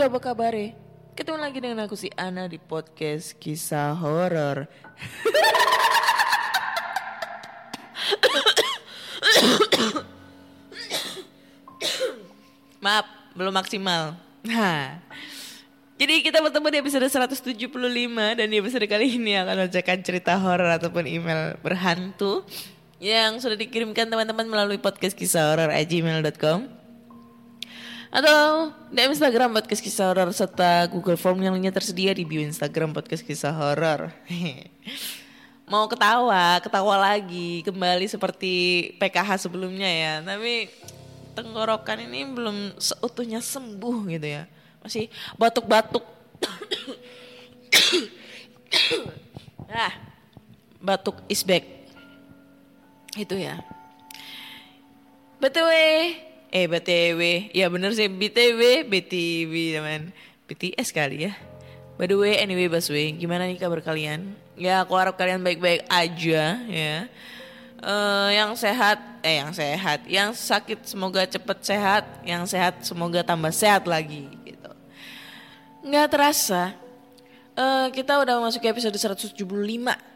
iya apa kabar Ketemu lagi dengan aku si Ana di podcast kisah horor. Maaf, belum maksimal. Nah, jadi kita bertemu di episode 175 dan di episode kali ini akan membacakan cerita horor ataupun email berhantu yang sudah dikirimkan teman-teman melalui podcast kisah horor gmail.com atau di Instagram podcast kisah horor serta Google Form yang lainnya tersedia di bio Instagram podcast kisah horor. Mau ketawa, ketawa lagi kembali seperti PKH sebelumnya ya. Tapi tenggorokan ini belum seutuhnya sembuh gitu ya. Masih batuk-batuk. ah, batuk is back. Itu ya. BTW, eh BTW, ya bener sih BTW, BTW teman. BTS kali ya. By the way, anyway Baswe, gimana nih kabar kalian? Ya aku harap kalian baik-baik aja ya. Eh, yang sehat, eh yang sehat, yang sakit semoga cepet sehat, yang sehat semoga tambah sehat lagi gitu. Nggak terasa, eh, kita udah masuk ke episode 175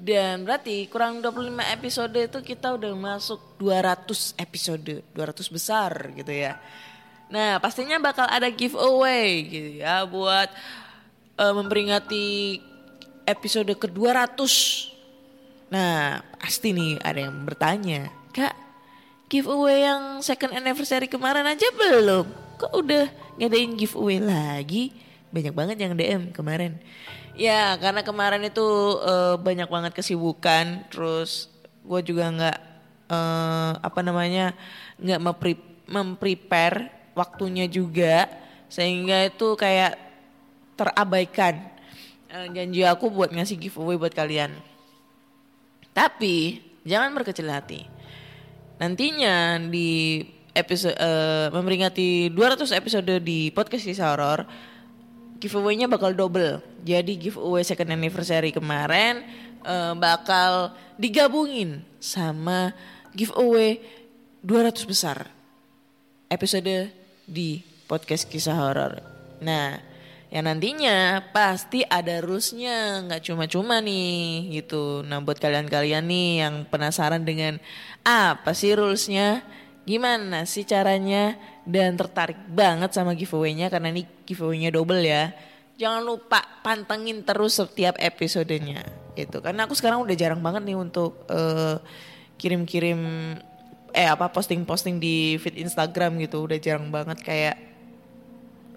dan berarti kurang 25 episode itu kita udah masuk 200 episode, 200 besar gitu ya. Nah pastinya bakal ada giveaway gitu ya buat eh, memperingati episode ke-200. Nah pasti nih ada yang bertanya, Kak giveaway yang second anniversary kemarin aja belum? Kok udah ngadain giveaway lagi? Banyak banget yang DM kemarin. Ya karena kemarin itu eh, banyak banget kesibukan, terus gue juga nggak eh, apa namanya nggak mempre- memprepare waktunya juga, sehingga itu kayak terabaikan eh, janji aku buat ngasih giveaway buat kalian. Tapi jangan berkecil hati. Nantinya di episode eh, memperingati 200 episode di podcast kisah horor, giveaway-nya bakal double. Jadi giveaway second anniversary kemarin eh, bakal digabungin sama giveaway 200 besar episode di podcast kisah horor. Nah, yang nantinya pasti ada rulesnya, nggak cuma-cuma nih gitu. Nah, buat kalian-kalian nih yang penasaran dengan apa sih rulesnya, gimana sih caranya, dan tertarik banget sama giveaway-nya karena ini giveaway-nya double ya. Jangan lupa pantengin terus setiap episodenya gitu. Karena aku sekarang udah jarang banget nih untuk eh, kirim-kirim eh apa posting-posting di feed Instagram gitu. Udah jarang banget kayak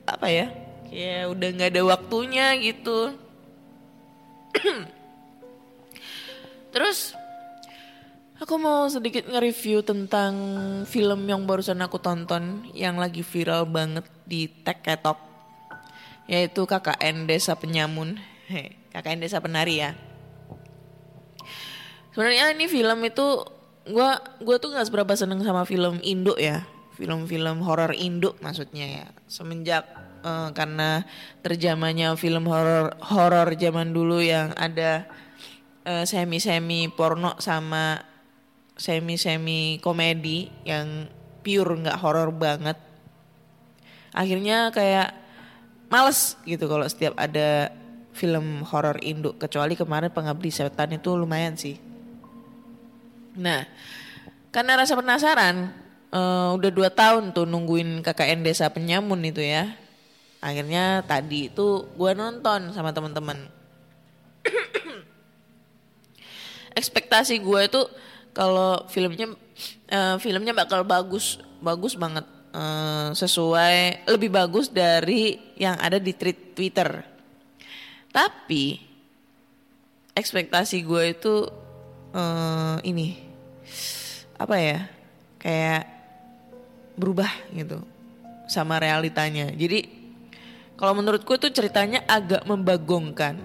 apa ya? Kayak udah nggak ada waktunya gitu. Terus Aku mau sedikit nge-review tentang film yang barusan aku tonton yang lagi viral banget di TikTok yaitu KKN Desa Penyamun. KKN Desa Penari ya. Sebenarnya ini film itu gua gua tuh nggak seberapa seneng sama film Indo ya. Film-film horor Indo maksudnya ya. Semenjak eh, karena terjamanya film horor horor zaman dulu yang ada eh, semi-semi porno sama semi-semi komedi yang pure nggak horor banget. Akhirnya kayak males gitu kalau setiap ada film horor Indo kecuali kemarin Pengabdi Setan itu lumayan sih. Nah, karena rasa penasaran, eh, udah dua tahun tuh nungguin KKN Desa Penyamun itu ya. Akhirnya tadi itu gue nonton sama teman-teman. ekspektasi gue itu kalau filmnya eh, filmnya bakal bagus bagus banget Eh, sesuai lebih bagus dari yang ada di tweet Twitter. Tapi ekspektasi gue itu eh, ini apa ya kayak berubah gitu sama realitanya. Jadi kalau menurutku itu ceritanya agak membagongkan,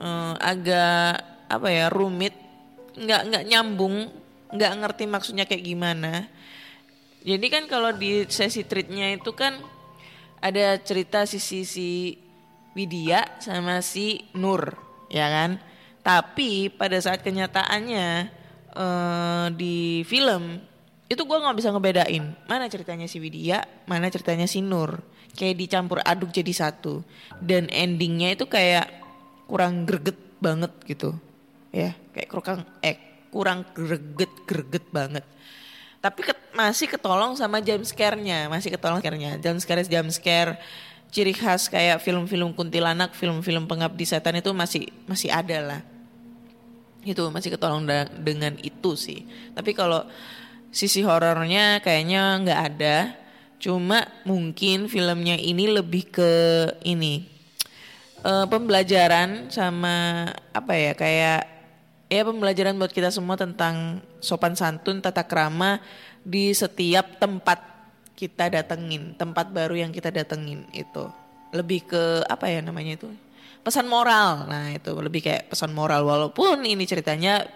Eh, agak apa ya rumit, nggak nggak nyambung, nggak ngerti maksudnya kayak gimana. Jadi kan kalau di sesi treatnya itu kan ada cerita sisi si Widya sama si Nur, ya kan? Tapi pada saat kenyataannya eh, di film itu gua nggak bisa ngebedain mana ceritanya si Widya, mana ceritanya si Nur. Kayak dicampur aduk jadi satu. Dan endingnya itu kayak kurang greget banget gitu. Ya, kayak kurang eh kurang greget greget banget tapi ket- masih ketolong sama jump scare-nya, masih ketolong scare-nya. Jump scare jump scare ciri khas kayak film-film kuntilanak, film-film pengabdi setan itu masih masih ada lah. Itu masih ketolong da- dengan itu sih. Tapi kalau sisi horornya kayaknya nggak ada. Cuma mungkin filmnya ini lebih ke ini eh, pembelajaran sama apa ya kayak ya pembelajaran buat kita semua tentang sopan santun tata krama di setiap tempat kita datengin tempat baru yang kita datengin itu. Lebih ke apa ya namanya itu? Pesan moral. Nah itu lebih kayak pesan moral walaupun ini ceritanya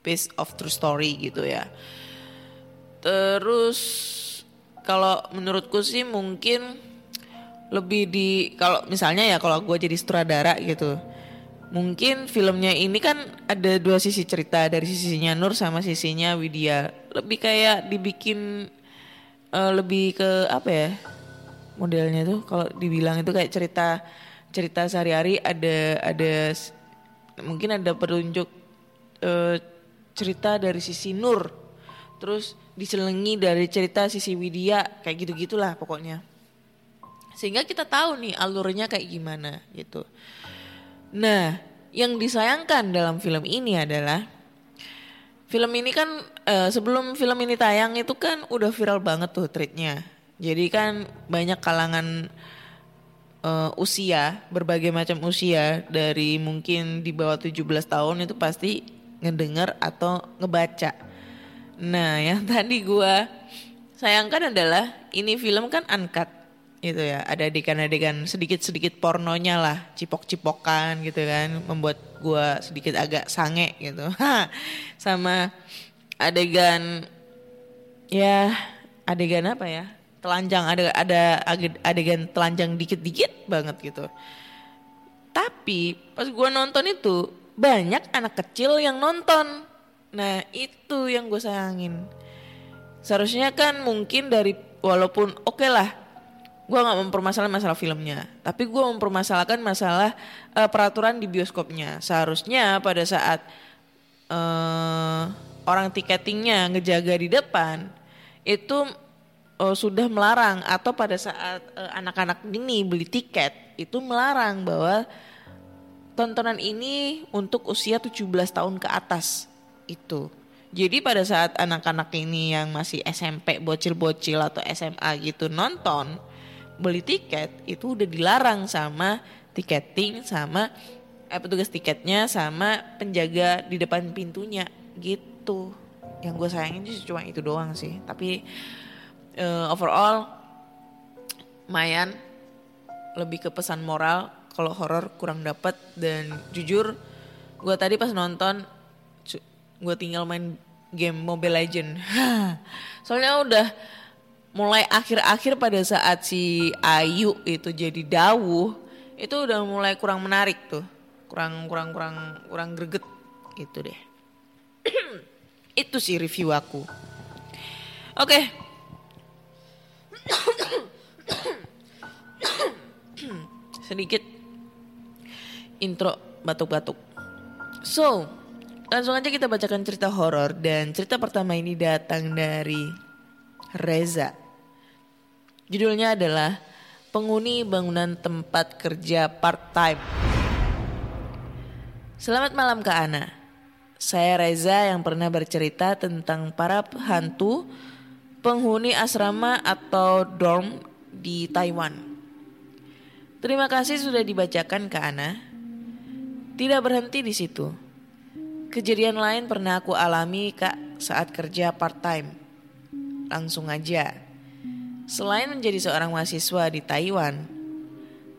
based of true story gitu ya. Terus kalau menurutku sih mungkin lebih di kalau misalnya ya kalau gue jadi sutradara gitu mungkin filmnya ini kan ada dua sisi cerita dari sisinya Nur sama sisinya Widya. Lebih kayak dibikin eh, lebih ke apa ya modelnya tuh? Kalau dibilang itu kayak cerita cerita sehari-hari ada ada mungkin ada petunjuk eh, cerita dari sisi Nur. Terus diselengi dari cerita sisi Widya kayak gitu gitulah pokoknya. Sehingga kita tahu nih alurnya kayak gimana gitu. Nah, yang disayangkan dalam film ini adalah film ini kan eh, sebelum film ini tayang itu kan udah viral banget tuh tweetnya. Jadi kan banyak kalangan eh, usia, berbagai macam usia dari mungkin di bawah 17 tahun itu pasti ngedenger atau ngebaca. Nah, yang tadi gua sayangkan adalah ini film kan uncut gitu ya ada adegan-adegan sedikit-sedikit pornonya lah cipok-cipokan gitu kan membuat gua sedikit agak sange gitu. Sama adegan ya adegan apa ya telanjang ada ada ade- adegan telanjang dikit-dikit banget gitu. Tapi pas gua nonton itu banyak anak kecil yang nonton. Nah itu yang gue sayangin. Seharusnya kan mungkin dari walaupun oke lah gue nggak mempermasalahkan masalah filmnya tapi gue mempermasalahkan masalah eh, peraturan di bioskopnya seharusnya pada saat eh, orang tiketingnya ngejaga di depan itu eh, sudah melarang atau pada saat anak-anak ini beli tiket itu melarang bahwa tontonan ini untuk usia 17 tahun ke atas itu. Jadi pada saat anak-anak ini yang masih SMP, bocil-bocil atau SMA gitu nonton, beli tiket itu udah dilarang sama tiketing sama eh, petugas tiketnya sama penjaga di depan pintunya gitu. Yang gue sayangin cuma itu doang sih. Tapi eh, overall Mayan lebih ke pesan moral kalau horor kurang dapat dan jujur gue tadi pas nonton gue tinggal main game Mobile Legend soalnya udah mulai akhir-akhir pada saat si Ayu itu jadi dawuh itu udah mulai kurang menarik tuh kurang kurang kurang kurang greget gitu deh itu sih review aku oke sedikit intro batuk-batuk. So, langsung aja kita bacakan cerita horor dan cerita pertama ini datang dari Reza. Judulnya adalah Penghuni Bangunan Tempat Kerja Part Time. Selamat malam Kak Ana. Saya Reza yang pernah bercerita tentang para hantu penghuni asrama atau dorm di Taiwan. Terima kasih sudah dibacakan ke Ana. Tidak berhenti di situ. Kejadian lain pernah aku alami kak saat kerja part time. Langsung aja. Selain menjadi seorang mahasiswa di Taiwan,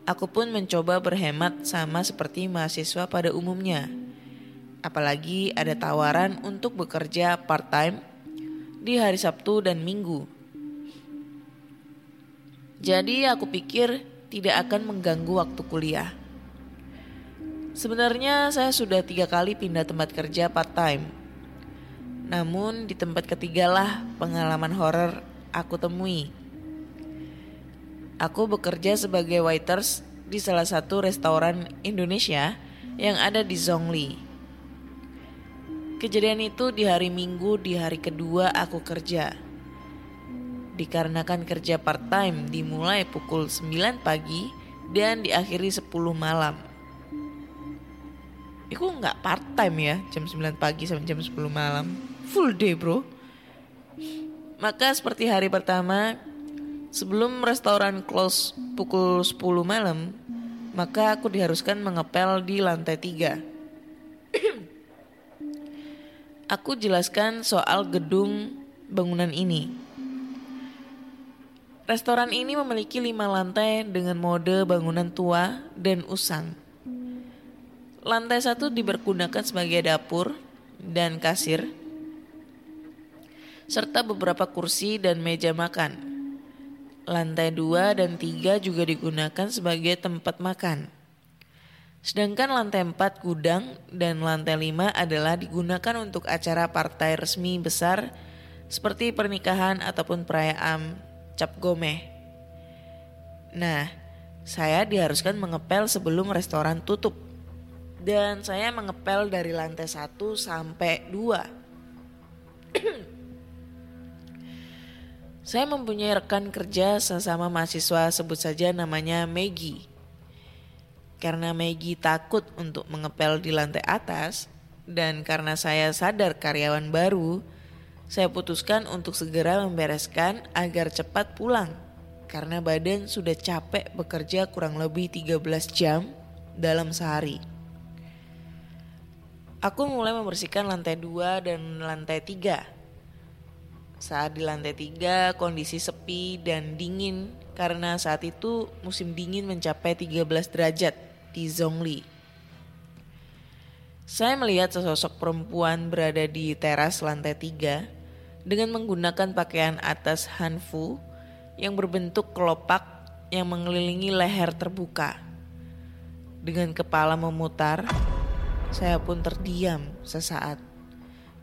aku pun mencoba berhemat sama seperti mahasiswa pada umumnya. Apalagi ada tawaran untuk bekerja part-time di hari Sabtu dan Minggu. Jadi aku pikir tidak akan mengganggu waktu kuliah. Sebenarnya saya sudah tiga kali pindah tempat kerja part-time. Namun di tempat ketigalah pengalaman horor aku temui. Aku bekerja sebagai waiters di salah satu restoran Indonesia yang ada di Zhongli. Kejadian itu di hari Minggu di hari kedua aku kerja. Dikarenakan kerja part-time dimulai pukul 9 pagi dan diakhiri 10 malam. Itu nggak part-time ya, jam 9 pagi sampai jam 10 malam. Full day bro. Maka seperti hari pertama, sebelum restoran close pukul 10 malam, maka aku diharuskan mengepel di lantai 3. Aku jelaskan soal gedung bangunan ini. Restoran ini memiliki lima lantai dengan mode bangunan tua dan usang. Lantai satu dipergunakan sebagai dapur dan kasir, serta beberapa kursi dan meja makan. Lantai dua dan tiga juga digunakan sebagai tempat makan. Sedangkan lantai 4 gudang dan lantai 5 adalah digunakan untuk acara partai resmi besar seperti pernikahan ataupun perayaan cap gomeh. Nah, saya diharuskan mengepel sebelum restoran tutup. Dan saya mengepel dari lantai 1 sampai 2. saya mempunyai rekan kerja sesama mahasiswa sebut saja namanya Maggie. Karena Maggie takut untuk mengepel di lantai atas dan karena saya sadar karyawan baru, saya putuskan untuk segera membereskan agar cepat pulang karena badan sudah capek bekerja kurang lebih 13 jam dalam sehari. Aku mulai membersihkan lantai 2 dan lantai 3. Saat di lantai 3 kondisi sepi dan dingin karena saat itu musim dingin mencapai 13 derajat di Zhongli. Saya melihat sesosok perempuan berada di teras lantai tiga dengan menggunakan pakaian atas hanfu yang berbentuk kelopak yang mengelilingi leher terbuka. Dengan kepala memutar, saya pun terdiam sesaat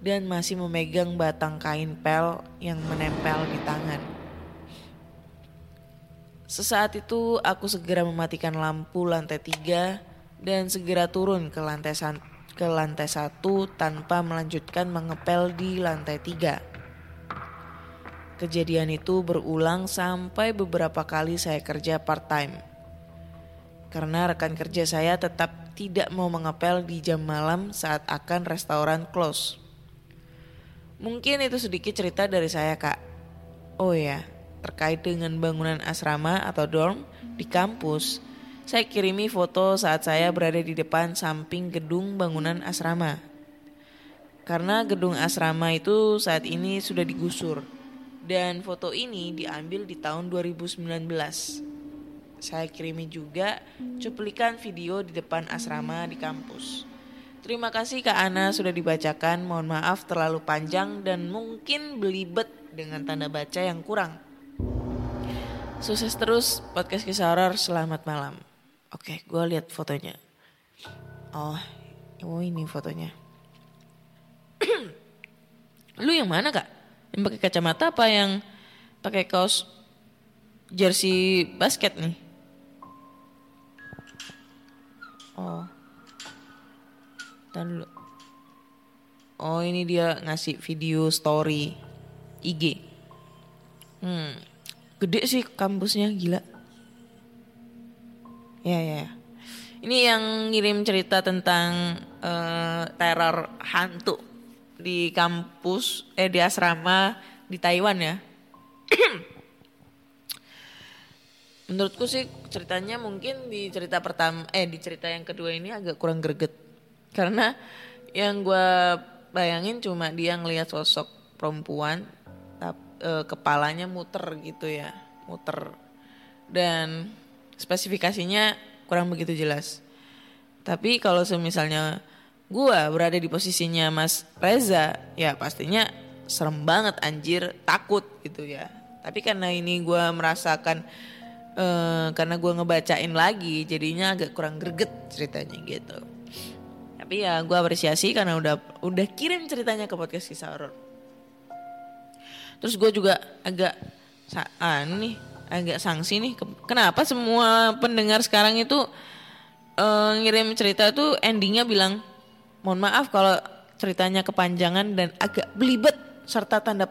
dan masih memegang batang kain pel yang menempel di tangan. Sesaat itu aku segera mematikan lampu lantai tiga dan segera turun ke lantai ke lantai satu tanpa melanjutkan mengepel di lantai tiga. Kejadian itu berulang sampai beberapa kali saya kerja part time. Karena rekan kerja saya tetap tidak mau mengepel di jam malam saat akan restoran close. Mungkin itu sedikit cerita dari saya kak. Oh ya, terkait dengan bangunan asrama atau dorm di kampus, saya kirimi foto saat saya berada di depan samping gedung bangunan asrama. Karena gedung asrama itu saat ini sudah digusur dan foto ini diambil di tahun 2019. Saya kirimi juga cuplikan video di depan asrama di kampus. Terima kasih Kak Ana sudah dibacakan. Mohon maaf terlalu panjang dan mungkin belibet dengan tanda baca yang kurang. Sukses terus podcast kisah horor. Selamat malam. Oke, gue lihat fotonya. Oh, oh ini fotonya. Lu yang mana kak? Yang pakai kacamata apa yang pakai kaos jersey basket nih? Oh, Tahan dulu. Oh ini dia ngasih video story IG. Hmm, Gede sih kampusnya gila. Ya ya. ya. Ini yang ngirim cerita tentang eh, teror hantu di kampus eh di asrama di Taiwan ya. Menurutku sih ceritanya mungkin di cerita pertama eh di cerita yang kedua ini agak kurang greget. Karena yang gue bayangin cuma dia ngelihat sosok perempuan eh, kepalanya muter gitu ya, muter dan spesifikasinya kurang begitu jelas. Tapi kalau semisalnya gua berada di posisinya Mas Reza, ya pastinya serem banget anjir, takut gitu ya. Tapi karena ini gua merasakan eh, karena gua ngebacain lagi, jadinya agak kurang greget ceritanya gitu. Tapi ya gua apresiasi karena udah udah kirim ceritanya ke podcast kisah horor. Terus gue juga agak anu nih, agak sanksi nih. Ke- Kenapa semua pendengar sekarang itu eh, ngirim cerita tuh endingnya bilang, mohon maaf kalau ceritanya kepanjangan dan agak belibet serta tanda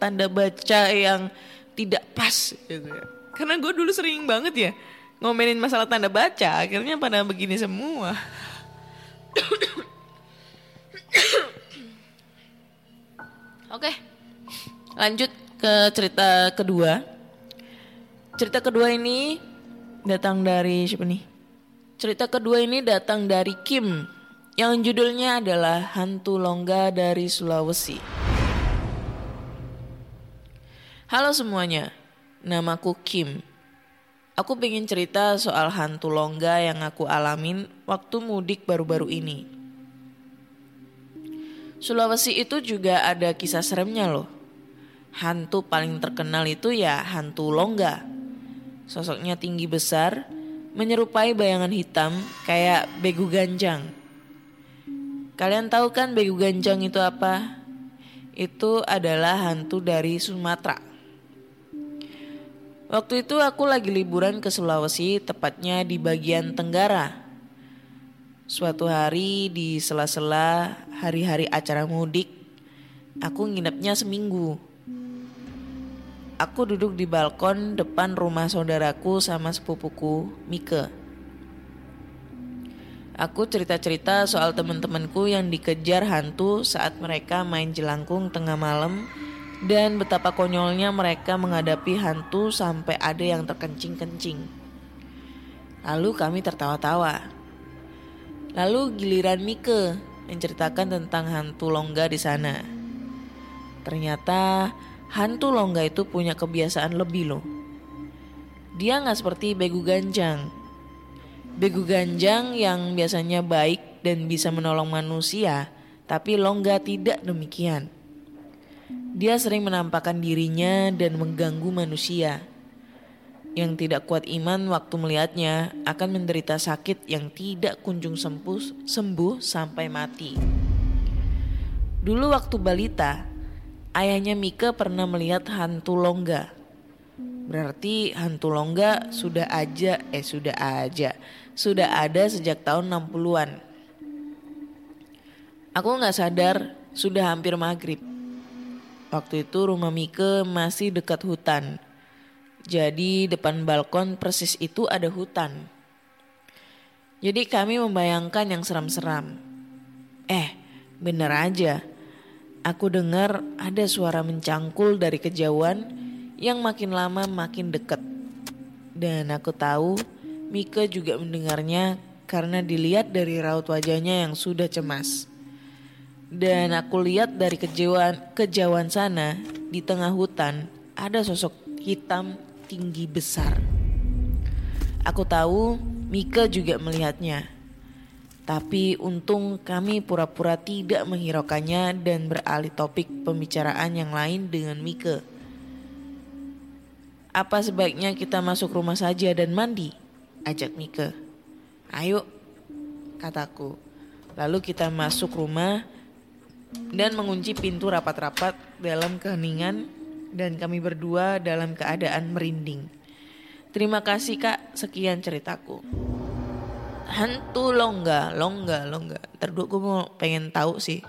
tanda baca yang tidak pas. Gitu. ya. Karena gue dulu sering banget ya ngomelin masalah tanda baca, akhirnya pada begini semua. Lanjut ke cerita kedua. Cerita kedua ini datang dari siapa nih? Cerita kedua ini datang dari Kim yang judulnya adalah Hantu Longga dari Sulawesi. Halo semuanya, namaku Kim. Aku pengen cerita soal hantu longga yang aku alamin waktu mudik baru-baru ini. Sulawesi itu juga ada kisah seremnya loh. Hantu paling terkenal itu ya hantu longga. Sosoknya tinggi besar, menyerupai bayangan hitam kayak begu ganjang. Kalian tahu kan begu ganjang itu apa? Itu adalah hantu dari Sumatera. Waktu itu aku lagi liburan ke Sulawesi, tepatnya di bagian Tenggara. Suatu hari di sela-sela hari-hari acara mudik, aku nginepnya seminggu. Aku duduk di balkon depan rumah saudaraku sama sepupuku, Mike. Aku cerita-cerita soal teman-temanku yang dikejar hantu saat mereka main jelangkung tengah malam dan betapa konyolnya mereka menghadapi hantu sampai ada yang terkencing-kencing. Lalu kami tertawa-tawa. Lalu giliran Mike menceritakan tentang hantu longga di sana. Ternyata hantu longga itu punya kebiasaan lebih loh. Dia nggak seperti begu ganjang. Begu ganjang yang biasanya baik dan bisa menolong manusia, tapi longga tidak demikian. Dia sering menampakkan dirinya dan mengganggu manusia. Yang tidak kuat iman waktu melihatnya akan menderita sakit yang tidak kunjung sembuh, sembuh sampai mati. Dulu waktu balita, ayahnya Mika pernah melihat hantu longga. Berarti hantu longga sudah aja, eh sudah aja, sudah ada sejak tahun 60-an. Aku nggak sadar sudah hampir maghrib. Waktu itu rumah Mike masih dekat hutan. Jadi depan balkon persis itu ada hutan. Jadi kami membayangkan yang seram-seram. Eh, bener aja. Aku dengar ada suara mencangkul dari kejauhan yang makin lama makin dekat. Dan aku tahu Mika juga mendengarnya karena dilihat dari raut wajahnya yang sudah cemas. Dan aku lihat dari kejauhan, kejauhan sana di tengah hutan ada sosok hitam tinggi besar. Aku tahu Mika juga melihatnya. Tapi untung kami pura-pura tidak menghiraukannya dan beralih topik pembicaraan yang lain dengan Mika. Apa sebaiknya kita masuk rumah saja dan mandi? Ajak Mika. Ayo, kataku. Lalu kita masuk rumah dan mengunci pintu rapat-rapat dalam keheningan dan kami berdua dalam keadaan merinding. Terima kasih kak, sekian ceritaku. Hantu longga, longga, longga. Ntar gue mau pengen tahu sih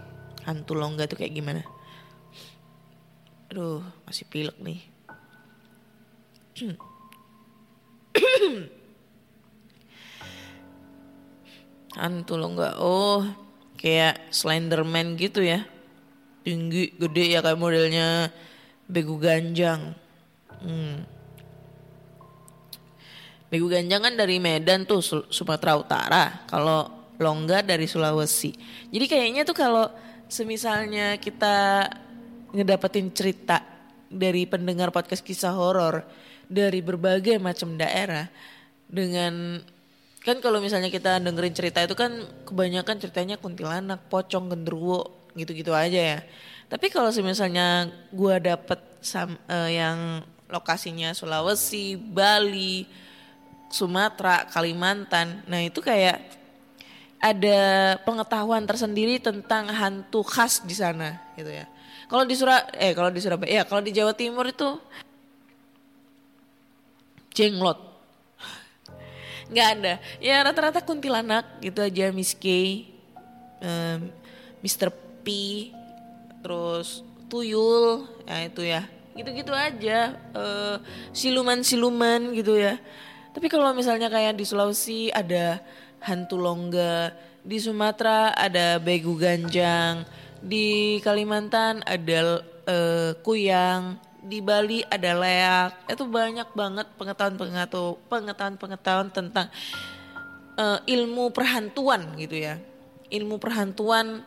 hantu longga tuh kayak gimana. Aduh, masih pilek nih. Hantu longga. Oh, kayak Slenderman gitu ya. Tinggi, gede ya kayak modelnya Begu Ganjang. Hmm. Begu Ganjang kan dari Medan tuh Su- Sumatera Utara. Kalau Longga dari Sulawesi. Jadi kayaknya tuh kalau semisalnya kita ngedapetin cerita dari pendengar podcast kisah horor dari berbagai macam daerah dengan kan kalau misalnya kita dengerin cerita itu kan kebanyakan ceritanya kuntilanak, pocong, genderuwo gitu-gitu aja ya. Tapi kalau misalnya gua dapet sam, eh, yang lokasinya Sulawesi, Bali, Sumatera, Kalimantan, nah itu kayak ada pengetahuan tersendiri tentang hantu khas di sana gitu ya. Kalau di Surab eh kalau di Surabaya ya kalau di Jawa Timur itu jenglot. nggak ada. Ya rata-rata kuntilanak gitu aja Miss K, Mr. P, terus tuyul, ya itu ya. Gitu-gitu aja. eh, siluman-siluman gitu ya. Tapi kalau misalnya kayak di Sulawesi ada hantu longga, di Sumatera ada begu ganjang, di Kalimantan ada eh, kuyang, di Bali ada leak. Itu banyak banget pengetahuan-pengetahuan tentang eh, ilmu perhantuan gitu ya. Ilmu perhantuan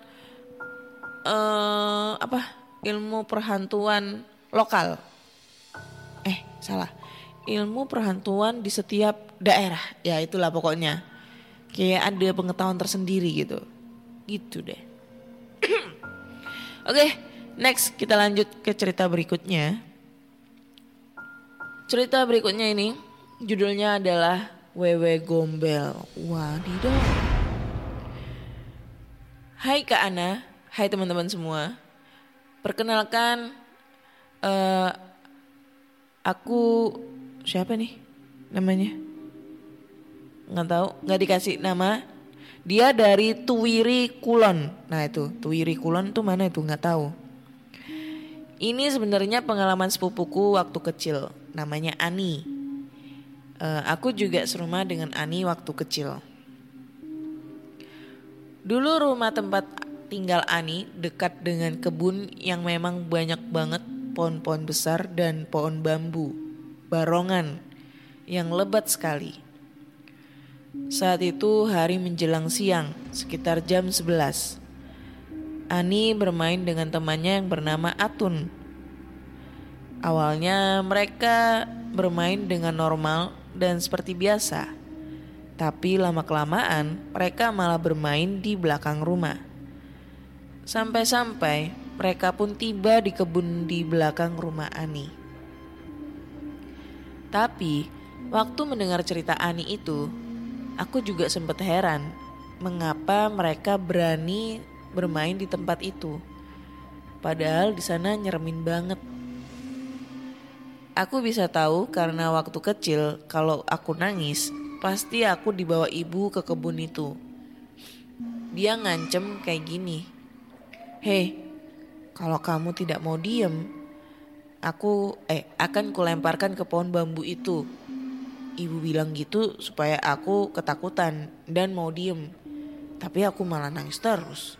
eh apa? Ilmu perhantuan lokal. Eh, salah. Ilmu perhantuan di setiap daerah. Ya, itulah pokoknya. Kayak ada pengetahuan tersendiri gitu. Gitu deh. Oke, next kita lanjut ke cerita berikutnya. Cerita berikutnya ini judulnya adalah Wewe Gombel. Wadidaw. Hai Kak Ana, hai teman-teman semua. Perkenalkan eh aku siapa nih namanya? Nggak tahu, nggak dikasih nama. Dia dari Tuwiri Kulon. Nah itu, Tuwiri Kulon tuh mana itu nggak tahu. Ini sebenarnya pengalaman sepupuku waktu kecil. Namanya Ani. Eh, aku juga serumah dengan Ani waktu kecil. Dulu rumah tempat tinggal Ani dekat dengan kebun yang memang banyak banget pohon-pohon besar dan pohon bambu, barongan yang lebat sekali. Saat itu hari menjelang siang, sekitar jam 11. Ani bermain dengan temannya yang bernama Atun. Awalnya mereka bermain dengan normal dan seperti biasa. Tapi lama-kelamaan mereka malah bermain di belakang rumah. Sampai-sampai mereka pun tiba di kebun di belakang rumah Ani. Tapi waktu mendengar cerita Ani itu, aku juga sempat heran mengapa mereka berani bermain di tempat itu. Padahal di sana nyeremin banget. Aku bisa tahu karena waktu kecil kalau aku nangis, pasti aku dibawa ibu ke kebun itu. Dia ngancem kayak gini. Hei, kalau kamu tidak mau diem, aku eh akan kulemparkan ke pohon bambu itu. Ibu bilang gitu supaya aku ketakutan dan mau diem. Tapi aku malah nangis terus.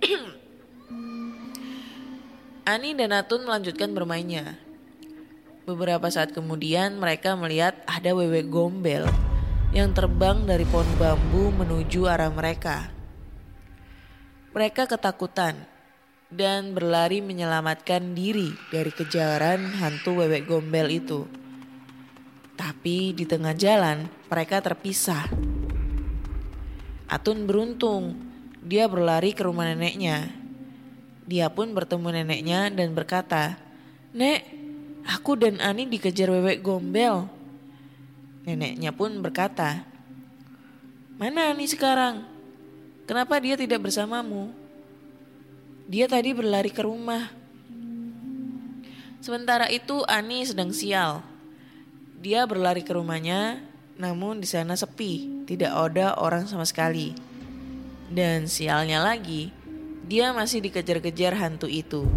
Ani dan Atun melanjutkan bermainnya. Beberapa saat kemudian mereka melihat ada wewe gombel yang terbang dari pohon bambu menuju arah mereka. Mereka ketakutan dan berlari menyelamatkan diri dari kejaran hantu wewe gombel itu. Tapi di tengah jalan mereka terpisah. Atun beruntung, dia berlari ke rumah neneknya. Dia pun bertemu neneknya dan berkata, Nek, aku dan Ani dikejar wewe gombel. Neneknya pun berkata, Mana Ani sekarang? Kenapa dia tidak bersamamu? Dia tadi berlari ke rumah. Sementara itu Ani sedang sial. Dia berlari ke rumahnya, namun di sana sepi, tidak ada orang sama sekali. Dan sialnya lagi, dia masih dikejar-kejar hantu itu.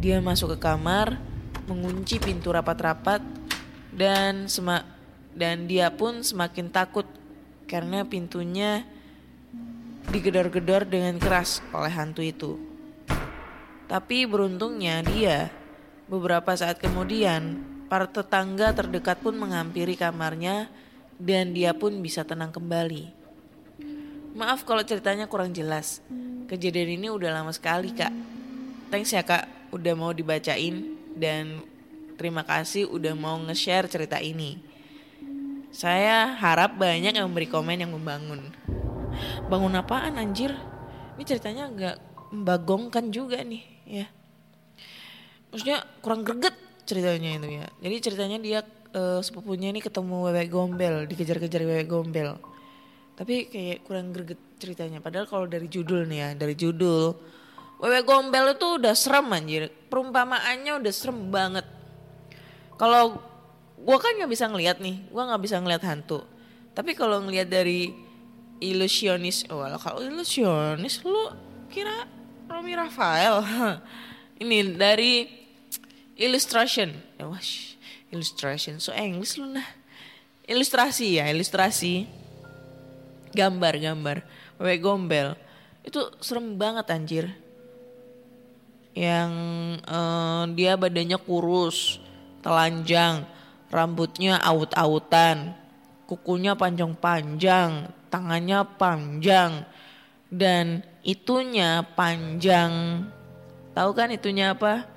Dia masuk ke kamar, mengunci pintu rapat-rapat, dan semak dan dia pun semakin takut karena pintunya digedor-gedor dengan keras oleh hantu itu. Tapi beruntungnya dia beberapa saat kemudian para tetangga terdekat pun menghampiri kamarnya dan dia pun bisa tenang kembali. Maaf kalau ceritanya kurang jelas. Kejadian ini udah lama sekali kak. Thanks ya kak udah mau dibacain dan terima kasih udah mau nge-share cerita ini. Saya harap banyak yang memberi komen yang membangun. Bangun apaan anjir? Ini ceritanya agak membagongkan juga nih ya. Maksudnya kurang greget ceritanya itu ya. Jadi ceritanya dia eh, sepupunya ini ketemu wewe gombel, dikejar-kejar wewe gombel. Tapi kayak kurang greget ceritanya. Padahal kalau dari judul nih ya, dari judul wewe gombel itu udah serem anjir. Perumpamaannya udah serem banget. Kalau gua kan nggak bisa ngelihat nih, gua nggak bisa ngelihat hantu. Tapi kalau ngelihat dari ilusionis, oh kalau ilusionis lu kira Romi Rafael. Ini dari illustration. Ya, wah, sh- illustration. So English lu nah. Ilustrasi ya, ilustrasi. Gambar-gambar. Wewe gombel. Itu serem banget anjir. Yang eh, dia badannya kurus, telanjang, rambutnya awut-awutan, kukunya panjang-panjang, tangannya panjang, dan itunya panjang. Tahu kan itunya apa?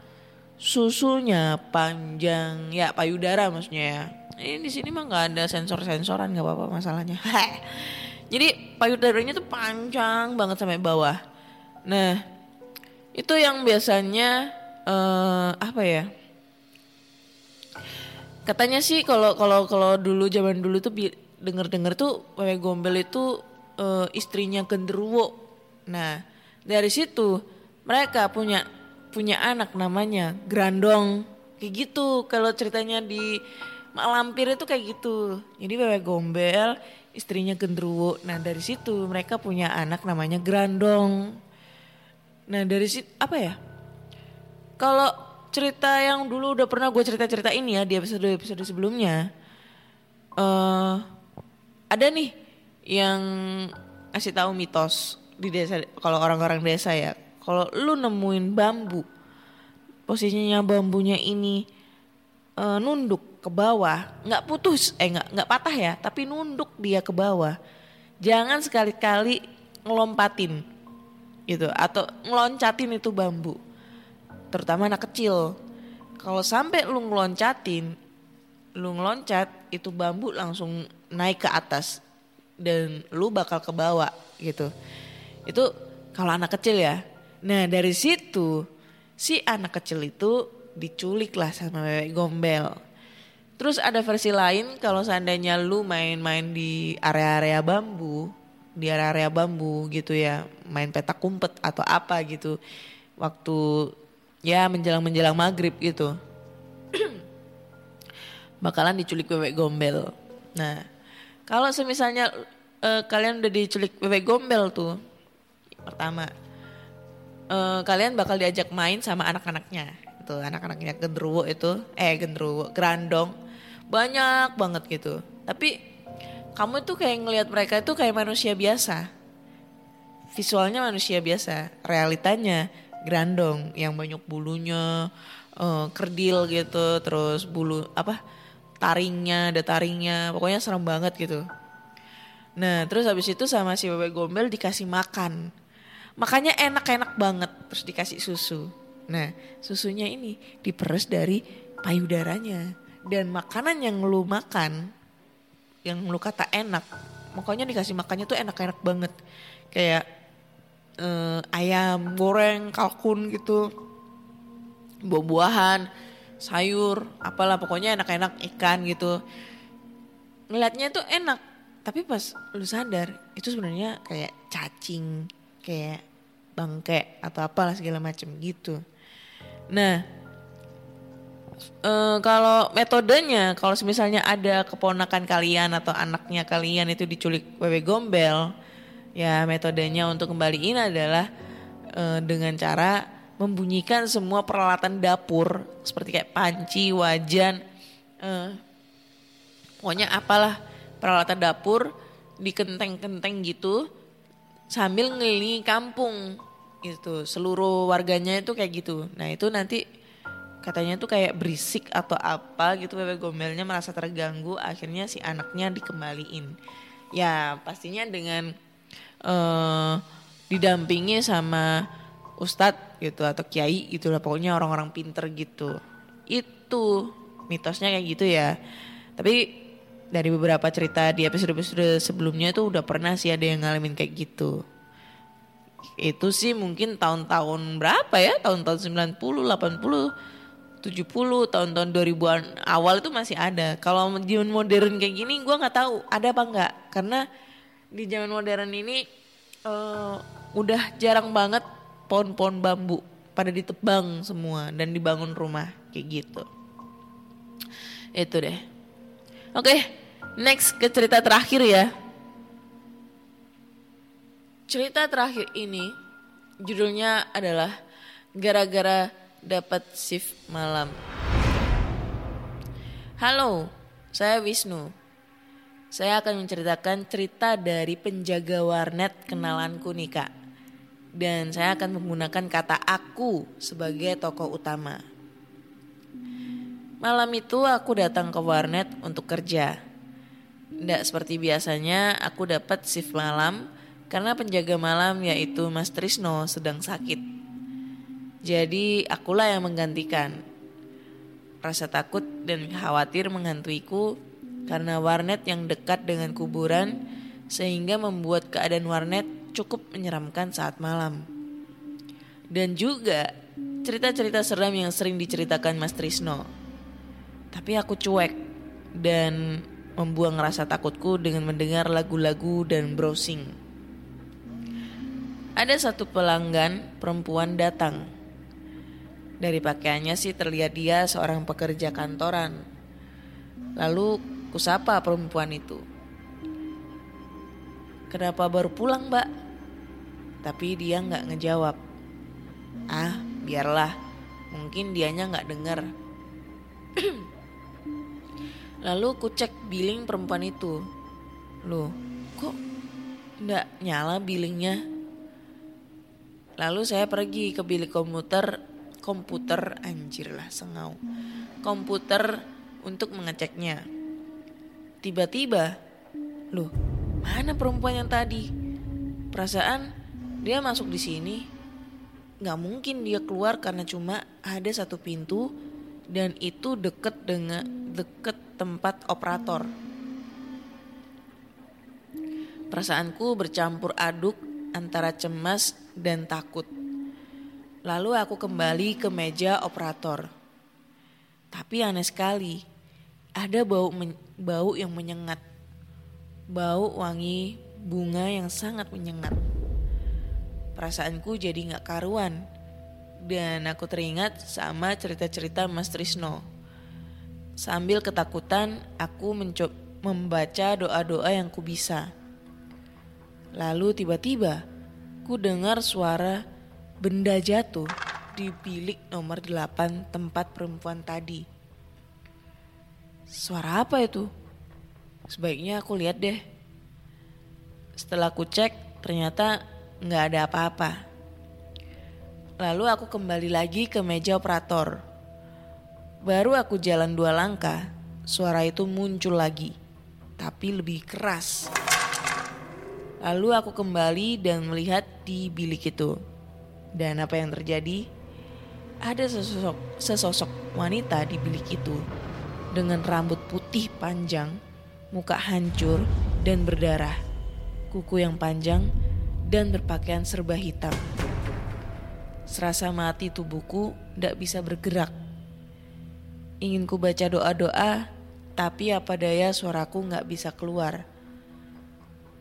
Susunya panjang, ya payudara maksudnya ya. Ini di sini mah nggak ada sensor-sensoran nggak apa-apa masalahnya. Jadi payudaranya tuh panjang banget sampai bawah. Nah, itu yang biasanya eh apa ya? Katanya sih kalau kalau kalau dulu zaman dulu tuh denger-denger tuh wewe gombel itu eh, istrinya genderuwo. Nah, dari situ mereka punya punya anak namanya Grandong. Kayak gitu kalau ceritanya di Mak Lampir itu kayak gitu. Jadi wewe gombel, istrinya genderuwo. Nah, dari situ mereka punya anak namanya Grandong. Nah, dari situ apa ya? Kalau cerita yang dulu udah pernah gue cerita-cerita ini ya di episode-episode sebelumnya. eh ada nih yang kasih tahu mitos di desa kalau orang-orang desa ya. Kalau lu nemuin bambu, posisinya bambunya ini eh, nunduk ke bawah, nggak putus, eh nggak nggak patah ya, tapi nunduk dia ke bawah. Jangan sekali-kali ngelompatin gitu atau ngeloncatin itu bambu terutama anak kecil. Kalau sampai lu ngeloncatin, lu ngeloncat itu bambu langsung naik ke atas dan lu bakal ke bawah gitu. Itu kalau anak kecil ya. Nah dari situ si anak kecil itu diculik lah sama wewe gombel. Terus ada versi lain kalau seandainya lu main-main di area-area bambu, di area-area bambu gitu ya, main petak umpet atau apa gitu. Waktu ya menjelang menjelang maghrib gitu bakalan diculik bebek gombel nah kalau semisalnya eh, kalian udah diculik bebek gombel tuh pertama eh, kalian bakal diajak main sama anak-anaknya. Itu anak-anaknya gendruwo itu eh gendruwo grandong. Banyak banget gitu. Tapi kamu tuh kayak ngelihat mereka itu kayak manusia biasa. Visualnya manusia biasa, realitanya grandong yang banyak bulunya, eh, kerdil gitu, terus bulu apa taringnya, ada taringnya, pokoknya serem banget gitu. Nah terus habis itu sama si bebek gombel dikasih makan, makanya enak-enak banget, terus dikasih susu. Nah susunya ini diperes dari payudaranya. Dan makanan yang lu makan yang lu kata enak, makanya dikasih makannya tuh enak-enak banget, kayak eh, ayam goreng, kalkun gitu, buah-buahan, sayur, apalah pokoknya enak-enak ikan gitu. Ngeliatnya tuh enak, tapi pas lu sadar itu sebenarnya kayak cacing, kayak bangke atau apalah segala macem gitu. Nah, eh, kalau metodenya, kalau misalnya ada keponakan kalian atau anaknya kalian itu diculik wewe gombel, ya metodenya untuk kembaliin adalah eh, dengan cara membunyikan semua peralatan dapur seperti kayak panci, wajan, eh, pokoknya apalah peralatan dapur di kenteng-kenteng gitu sambil ngelilingi kampung itu seluruh warganya itu kayak gitu. Nah itu nanti katanya tuh kayak berisik atau apa gitu bebek gombalnya merasa terganggu akhirnya si anaknya dikembaliin. Ya pastinya dengan eh didampingi sama ustadz gitu atau kiai gitu lah pokoknya orang-orang pinter gitu. Itu mitosnya kayak gitu ya. Tapi dari beberapa cerita di episode-episode sebelumnya tuh udah pernah sih ada yang ngalamin kayak gitu. Itu sih mungkin tahun-tahun berapa ya? Tahun-tahun 90 80 70 tahun-tahun 2000-an awal itu masih ada. Kalau zaman modern kayak gini gua nggak tahu ada apa nggak. Karena di zaman modern ini eh, udah jarang banget pohon-pohon bambu pada ditebang semua dan dibangun rumah kayak gitu itu deh oke next ke cerita terakhir ya Cerita terakhir ini judulnya adalah gara-gara dapat shift malam. Halo, saya Wisnu. Saya akan menceritakan cerita dari penjaga warnet kenalanku nih kak. Dan saya akan menggunakan kata aku sebagai tokoh utama. Malam itu aku datang ke warnet untuk kerja. Tidak seperti biasanya aku dapat shift malam karena penjaga malam yaitu Mas Trisno sedang sakit. Jadi akulah yang menggantikan. Rasa takut dan khawatir menghantuiku karena warnet yang dekat dengan kuburan sehingga membuat keadaan warnet cukup menyeramkan saat malam. Dan juga cerita-cerita seram yang sering diceritakan Mas Trisno. Tapi aku cuek dan membuang rasa takutku dengan mendengar lagu-lagu dan browsing. Ada satu pelanggan perempuan datang. Dari pakaiannya sih terlihat dia seorang pekerja kantoran. Lalu kusapa perempuan itu. Kenapa baru pulang mbak? Tapi dia nggak ngejawab. Ah, biarlah. Mungkin dianya nggak dengar. Lalu ku cek billing perempuan itu. Loh, kok nggak nyala billingnya? Lalu saya pergi ke bilik komputer, komputer anjir lah sengau. Komputer untuk mengeceknya. Tiba-tiba, loh, mana perempuan yang tadi? Perasaan dia masuk di sini. Gak mungkin dia keluar karena cuma ada satu pintu dan itu deket dengan deket tempat operator. Perasaanku bercampur aduk antara cemas dan takut. Lalu aku kembali ke meja operator. Tapi aneh sekali, ada bau bau yang menyengat. Bau wangi bunga yang sangat menyengat. Perasaanku jadi gak karuan. Dan aku teringat sama cerita-cerita Mas Trisno. Sambil ketakutan, aku mencoba membaca doa-doa yang ku bisa. Lalu tiba-tiba ku dengar suara benda jatuh di bilik nomor 8 tempat perempuan tadi. Suara apa itu? Sebaiknya aku lihat deh. Setelah aku cek, ternyata nggak ada apa-apa. Lalu aku kembali lagi ke meja operator. Baru aku jalan dua langkah, suara itu muncul lagi, tapi lebih keras. Lalu aku kembali dan melihat di bilik itu. Dan apa yang terjadi? Ada sesosok, sesosok wanita di bilik itu dengan rambut putih panjang, muka hancur dan berdarah, kuku yang panjang dan berpakaian serba hitam. Serasa mati tubuhku tidak bisa bergerak. Ingin ku baca doa-doa, tapi apa daya suaraku nggak bisa keluar.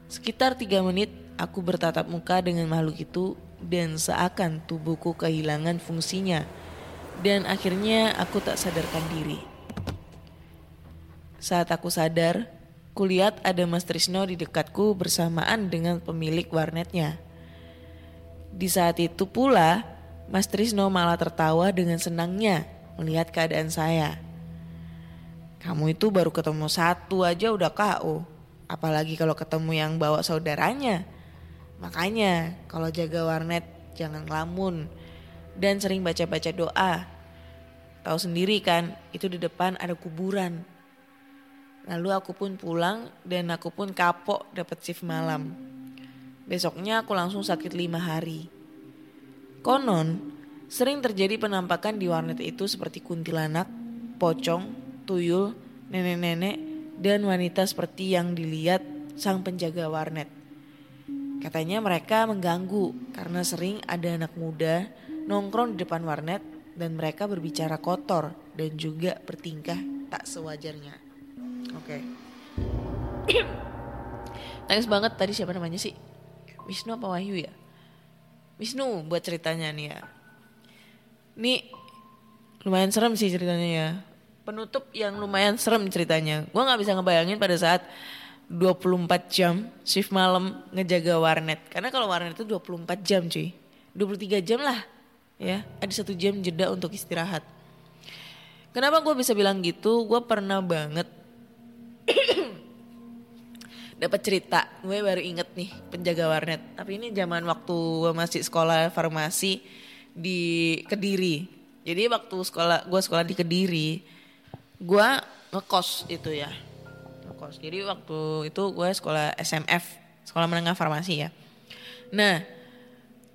Sekitar tiga menit aku bertatap muka dengan makhluk itu dan seakan tubuhku kehilangan fungsinya. Dan akhirnya aku tak sadarkan diri. Saat aku sadar, kulihat ada Mas Trisno di dekatku bersamaan dengan pemilik warnetnya. Di saat itu pula, Mas Trisno malah tertawa dengan senangnya melihat keadaan saya. Kamu itu baru ketemu satu aja udah KO. apalagi kalau ketemu yang bawa saudaranya. Makanya kalau jaga warnet jangan ngelamun dan sering baca-baca doa. Tahu sendiri kan, itu di depan ada kuburan. Lalu aku pun pulang dan aku pun kapok dapat shift malam. Besoknya aku langsung sakit lima hari. Konon, sering terjadi penampakan di warnet itu seperti kuntilanak, pocong, tuyul, nenek-nenek, dan wanita seperti yang dilihat sang penjaga warnet. Katanya mereka mengganggu karena sering ada anak muda nongkrong di depan warnet dan mereka berbicara kotor dan juga bertingkah tak sewajarnya. Oke. Thanks banget tadi siapa namanya sih? Wisnu apa Wahyu ya? Wisnu buat ceritanya nih ya. Ini lumayan serem sih ceritanya ya. Penutup yang lumayan serem ceritanya. Gua nggak bisa ngebayangin pada saat 24 jam shift malam ngejaga warnet. Karena kalau warnet itu 24 jam cuy. 23 jam lah ya. Ada satu jam jeda untuk istirahat. Kenapa gue bisa bilang gitu? Gue pernah banget dapat cerita. Gue baru inget nih penjaga warnet. Tapi ini zaman waktu gue masih sekolah farmasi di Kediri. Jadi waktu sekolah gue sekolah di Kediri, gue ngekos itu ya ngekos. Jadi waktu itu gue sekolah SMF, sekolah menengah farmasi ya. Nah,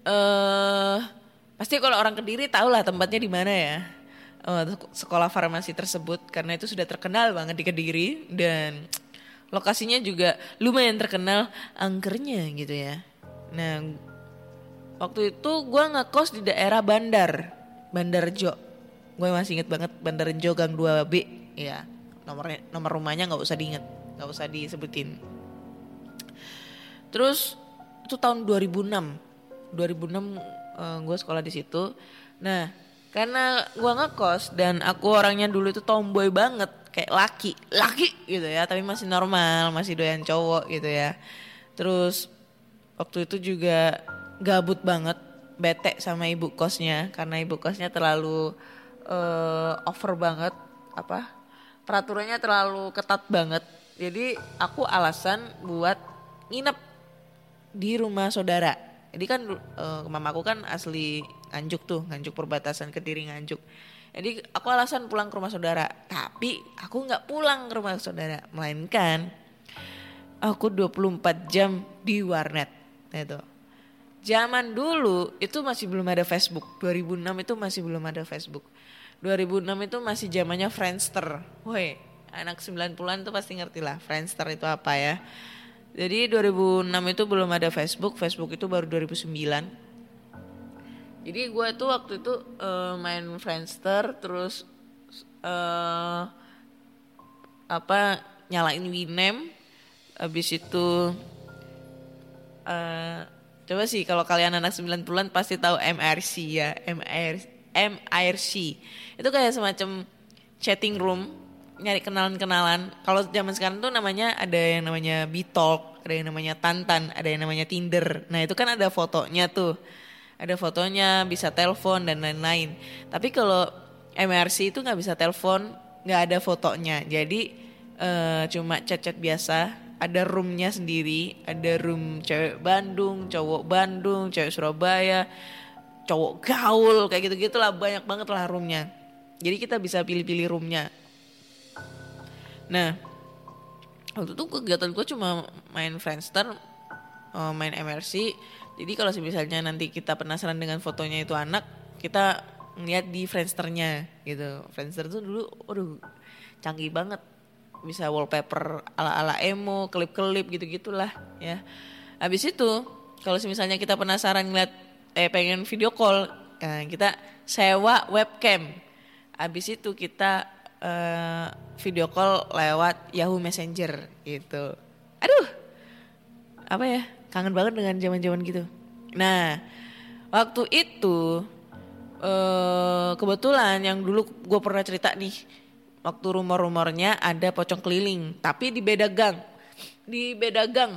eh pasti kalau orang Kediri tahu lah tempatnya di mana ya. Eh, sekolah farmasi tersebut karena itu sudah terkenal banget di Kediri dan lokasinya juga lumayan terkenal angkernya gitu ya. Nah, waktu itu gue ngekos di daerah Bandar, Bandar Jo. Gue masih inget banget Bandar Jo Gang 2B, ya nomornya nomor rumahnya nggak usah diinget nggak usah disebutin terus itu tahun 2006 2006 uh, gue sekolah di situ nah karena gue ngekos dan aku orangnya dulu itu tomboy banget kayak laki laki gitu ya tapi masih normal masih doyan cowok gitu ya terus waktu itu juga gabut banget bete sama ibu kosnya karena ibu kosnya terlalu uh, over banget apa peraturannya terlalu ketat banget. Jadi aku alasan buat nginep di rumah saudara. Jadi kan uh, mamaku kan asli Nganjuk tuh, Nganjuk perbatasan Kediri Nganjuk. Jadi aku alasan pulang ke rumah saudara, tapi aku nggak pulang ke rumah saudara, melainkan aku 24 jam di warnet. Itu. Zaman dulu itu masih belum ada Facebook. 2006 itu masih belum ada Facebook. 2006 itu masih zamannya Friendster. Woi, anak 90-an tuh pasti ngerti lah Friendster itu apa ya. Jadi 2006 itu belum ada Facebook, Facebook itu baru 2009. Jadi gue tuh waktu itu uh, main Friendster terus uh, apa nyalain Winem habis itu uh, coba sih kalau kalian anak 90-an pasti tahu MRC ya, MRC MIRC. Itu kayak semacam chatting room nyari kenalan-kenalan. Kalau zaman sekarang tuh namanya ada yang namanya Bitalk, ada yang namanya Tantan, ada yang namanya Tinder. Nah, itu kan ada fotonya tuh. Ada fotonya, bisa telepon dan lain-lain. Tapi kalau MRC itu nggak bisa telepon, nggak ada fotonya. Jadi uh, cuma chat-chat biasa. Ada roomnya sendiri, ada room cewek Bandung, cowok Bandung, cewek Surabaya, cowok gaul kayak gitu gitulah banyak banget lah roomnya jadi kita bisa pilih-pilih roomnya nah waktu itu kegiatan gue cuma main Friendster eh, main MRC jadi kalau misalnya nanti kita penasaran dengan fotonya itu anak kita ngeliat di Friendsternya gitu. Friendster tuh dulu waduh canggih banget. Bisa wallpaper ala-ala emo, klip-klip gitu-gitulah ya. Habis itu kalau misalnya kita penasaran ngeliat eh pengen video call nah, kita sewa webcam. Habis itu kita uh, video call lewat Yahoo Messenger gitu. Aduh apa ya kangen banget dengan zaman zaman gitu. Nah waktu itu uh, kebetulan yang dulu gue pernah cerita nih waktu rumor-rumornya ada pocong keliling tapi di beda gang. Di beda gang.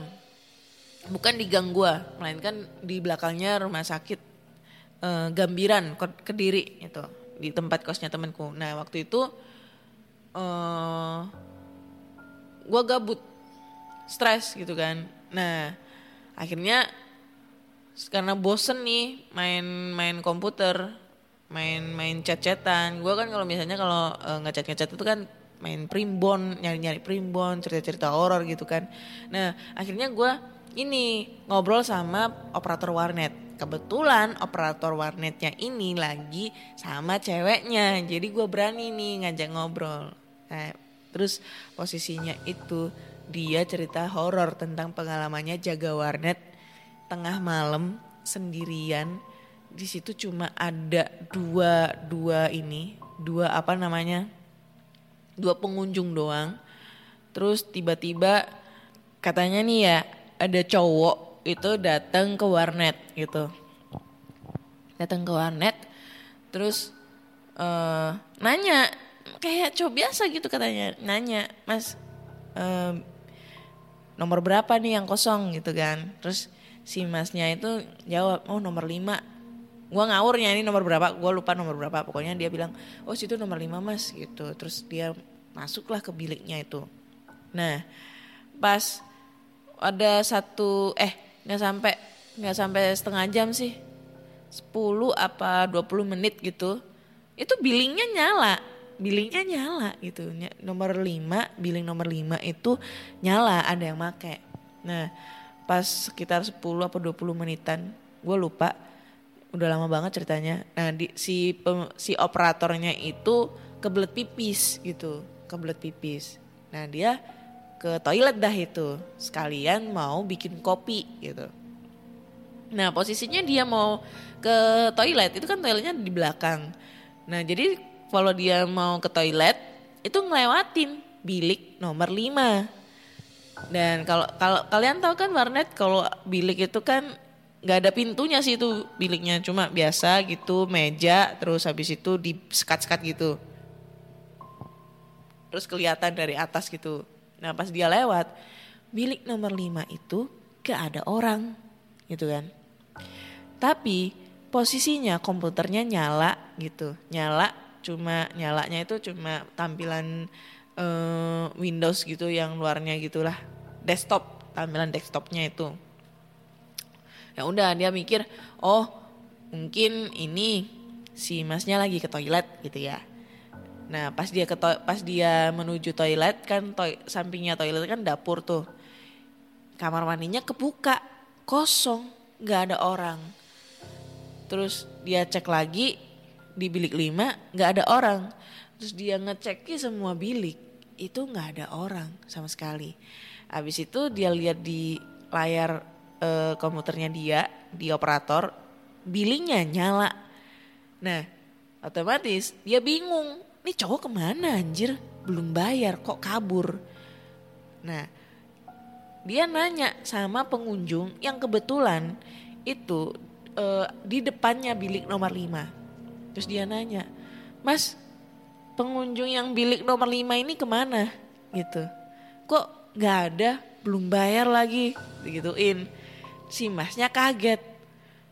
Bukan di gang gua melainkan di belakangnya rumah sakit uh, Gambiran Kediri itu di tempat kosnya temanku. Nah waktu itu uh, gua gabut. Stres gitu kan. Nah akhirnya karena bosen nih main main komputer main main chat-chatan. Gue kan kalau misalnya kalau ngechat ngechat itu kan main primbon nyari nyari primbon cerita cerita horor gitu kan. Nah akhirnya gue ini ngobrol sama operator warnet. Kebetulan operator warnetnya ini lagi sama ceweknya. Jadi gue berani nih ngajak ngobrol. Nah, terus posisinya itu dia cerita horor tentang pengalamannya jaga warnet tengah malam sendirian. Di situ cuma ada dua dua ini dua apa namanya dua pengunjung doang. Terus tiba-tiba katanya nih ya ada cowok itu datang ke warnet gitu. Datang ke warnet terus uh, nanya kayak cowok biasa gitu katanya nanya mas nomor berapa nih yang kosong gitu kan. Terus si masnya itu jawab oh nomor 5 gue ngawurnya ini nomor berapa? Gue lupa nomor berapa. Pokoknya dia bilang oh situ nomor 5 mas gitu. Terus dia masuklah ke biliknya itu. Nah pas ada satu eh nggak sampai nggak sampai setengah jam sih. 10 apa 20 menit gitu. Itu billingnya nyala billingnya nyala gitu. Nomor 5 billing nomor 5 itu nyala ada yang make. Nah pas sekitar 10 apa 20 menitan gue lupa. Udah lama banget ceritanya. Nah di, si pem, si operatornya itu kebelet pipis gitu kebelet pipis. Nah dia ke toilet dah itu sekalian mau bikin kopi gitu. Nah posisinya dia mau ke toilet itu kan toiletnya di belakang. Nah jadi kalau dia mau ke toilet itu ngelewatin bilik nomor 5 dan kalau kalau kalian tahu kan warnet kalau bilik itu kan nggak ada pintunya sih itu biliknya cuma biasa gitu meja terus habis itu di sekat-sekat gitu. Terus kelihatan dari atas gitu. Nah pas dia lewat bilik nomor 5 itu gak ada orang gitu kan. Tapi posisinya komputernya nyala gitu. Nyala cuma nyalanya itu cuma tampilan uh, Windows gitu yang luarnya gitulah. Desktop tampilan desktopnya itu. Ya udah dia mikir oh mungkin ini si masnya lagi ke toilet gitu ya. Nah pas dia ke pas dia menuju toilet kan to sampingnya toilet kan dapur tuh. Kamar mandinya kebuka kosong nggak ada orang. Terus dia cek lagi di bilik lima nggak ada orang terus dia ngecek semua bilik itu nggak ada orang sama sekali. Habis itu dia lihat di layar uh, komputernya dia di operator billingnya nyala. Nah otomatis dia bingung, ini cowok ke mana anjir? Belum bayar kok kabur. Nah dia nanya sama pengunjung yang kebetulan itu uh, di depannya bilik nomor 5. Terus dia nanya, Mas pengunjung yang bilik nomor 5 ini ke mana gitu. Kok gak ada, belum bayar lagi, digituin. Si masnya kaget.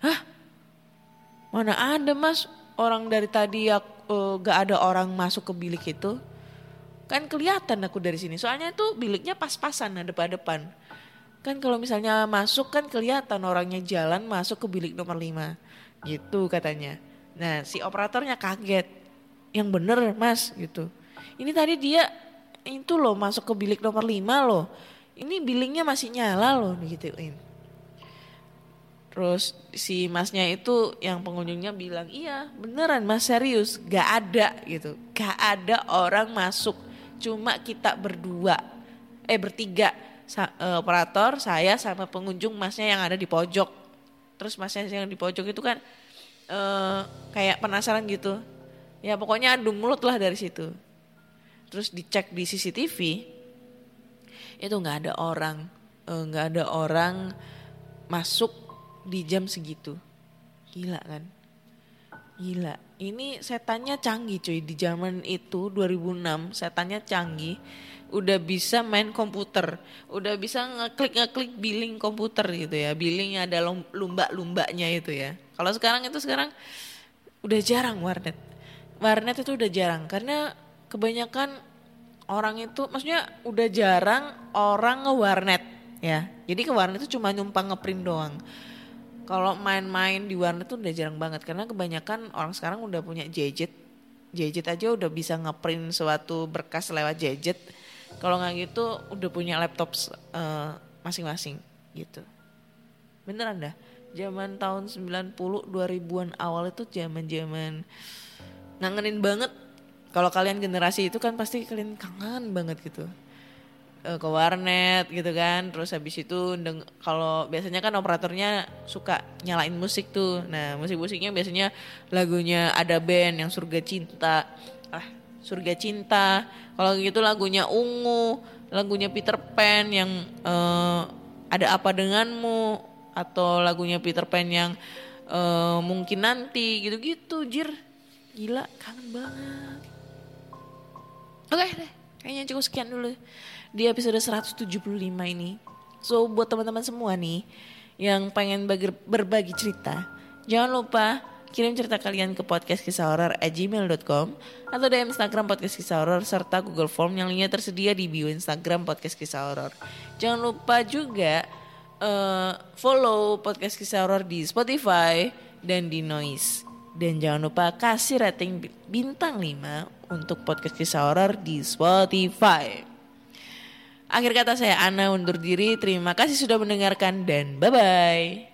Hah? Mana ada mas orang dari tadi ya uh, gak ada orang masuk ke bilik itu. Kan kelihatan aku dari sini. Soalnya itu biliknya pas-pasan ada depan-depan. Kan kalau misalnya masuk kan kelihatan orangnya jalan masuk ke bilik nomor 5. Gitu katanya. Nah si operatornya kaget yang bener mas gitu. Ini tadi dia itu loh masuk ke bilik nomor 5 loh. Ini billingnya masih nyala loh digituin. Terus si masnya itu yang pengunjungnya bilang iya beneran mas serius gak ada gitu. Gak ada orang masuk cuma kita berdua eh bertiga sa, uh, operator saya sama pengunjung masnya yang ada di pojok. Terus masnya yang di pojok itu kan uh, kayak penasaran gitu. Ya pokoknya adu mulut lah dari situ. Terus dicek di CCTV itu nggak ada orang eh, nggak uh, ada orang masuk di jam segitu. Gila kan? Gila. Ini setannya canggih cuy. Di zaman itu 2006 setannya canggih udah bisa main komputer udah bisa ngeklik ngeklik billing komputer gitu ya billingnya ada lumba lumbanya itu ya kalau sekarang itu sekarang udah jarang warnet warnet itu udah jarang karena kebanyakan orang itu maksudnya udah jarang orang nge-warnet ya. Jadi ke warnet itu cuma numpang ngeprint doang. Kalau main-main di warnet tuh udah jarang banget karena kebanyakan orang sekarang udah punya gadget. Gadget aja udah bisa ngeprint suatu berkas lewat gadget. Kalau nggak gitu udah punya laptop eh, masing-masing gitu. Beneran dah. Zaman tahun 90 2000-an awal itu zaman-zaman ngangenin banget. Kalau kalian generasi itu kan pasti kalian kangen banget gitu. Eh, ke warnet gitu kan. Terus habis itu kalau biasanya kan operatornya suka nyalain musik tuh. Nah, musik-musiknya biasanya lagunya ada band yang Surga Cinta. Ah, Surga Cinta. Kalau gitu lagunya Ungu, lagunya Peter Pan yang eh, ada apa denganmu atau lagunya Peter Pan yang eh, mungkin nanti gitu-gitu jir. Gila kangen banget. Oke deh kayaknya cukup sekian dulu di episode 175 ini. So buat teman-teman semua nih yang pengen bagi, berbagi cerita jangan lupa kirim cerita kalian ke podcast kisah horor at gmail.com atau DM Instagram podcast kisah horor serta Google Form yang linknya tersedia di bio Instagram podcast kisah horor. Jangan lupa juga eh, follow podcast kisah horor di Spotify dan di Noise. Dan jangan lupa kasih rating bi- bintang 5 untuk podcast kisah horor di Spotify. Akhir kata saya Ana undur diri. Terima kasih sudah mendengarkan dan bye-bye.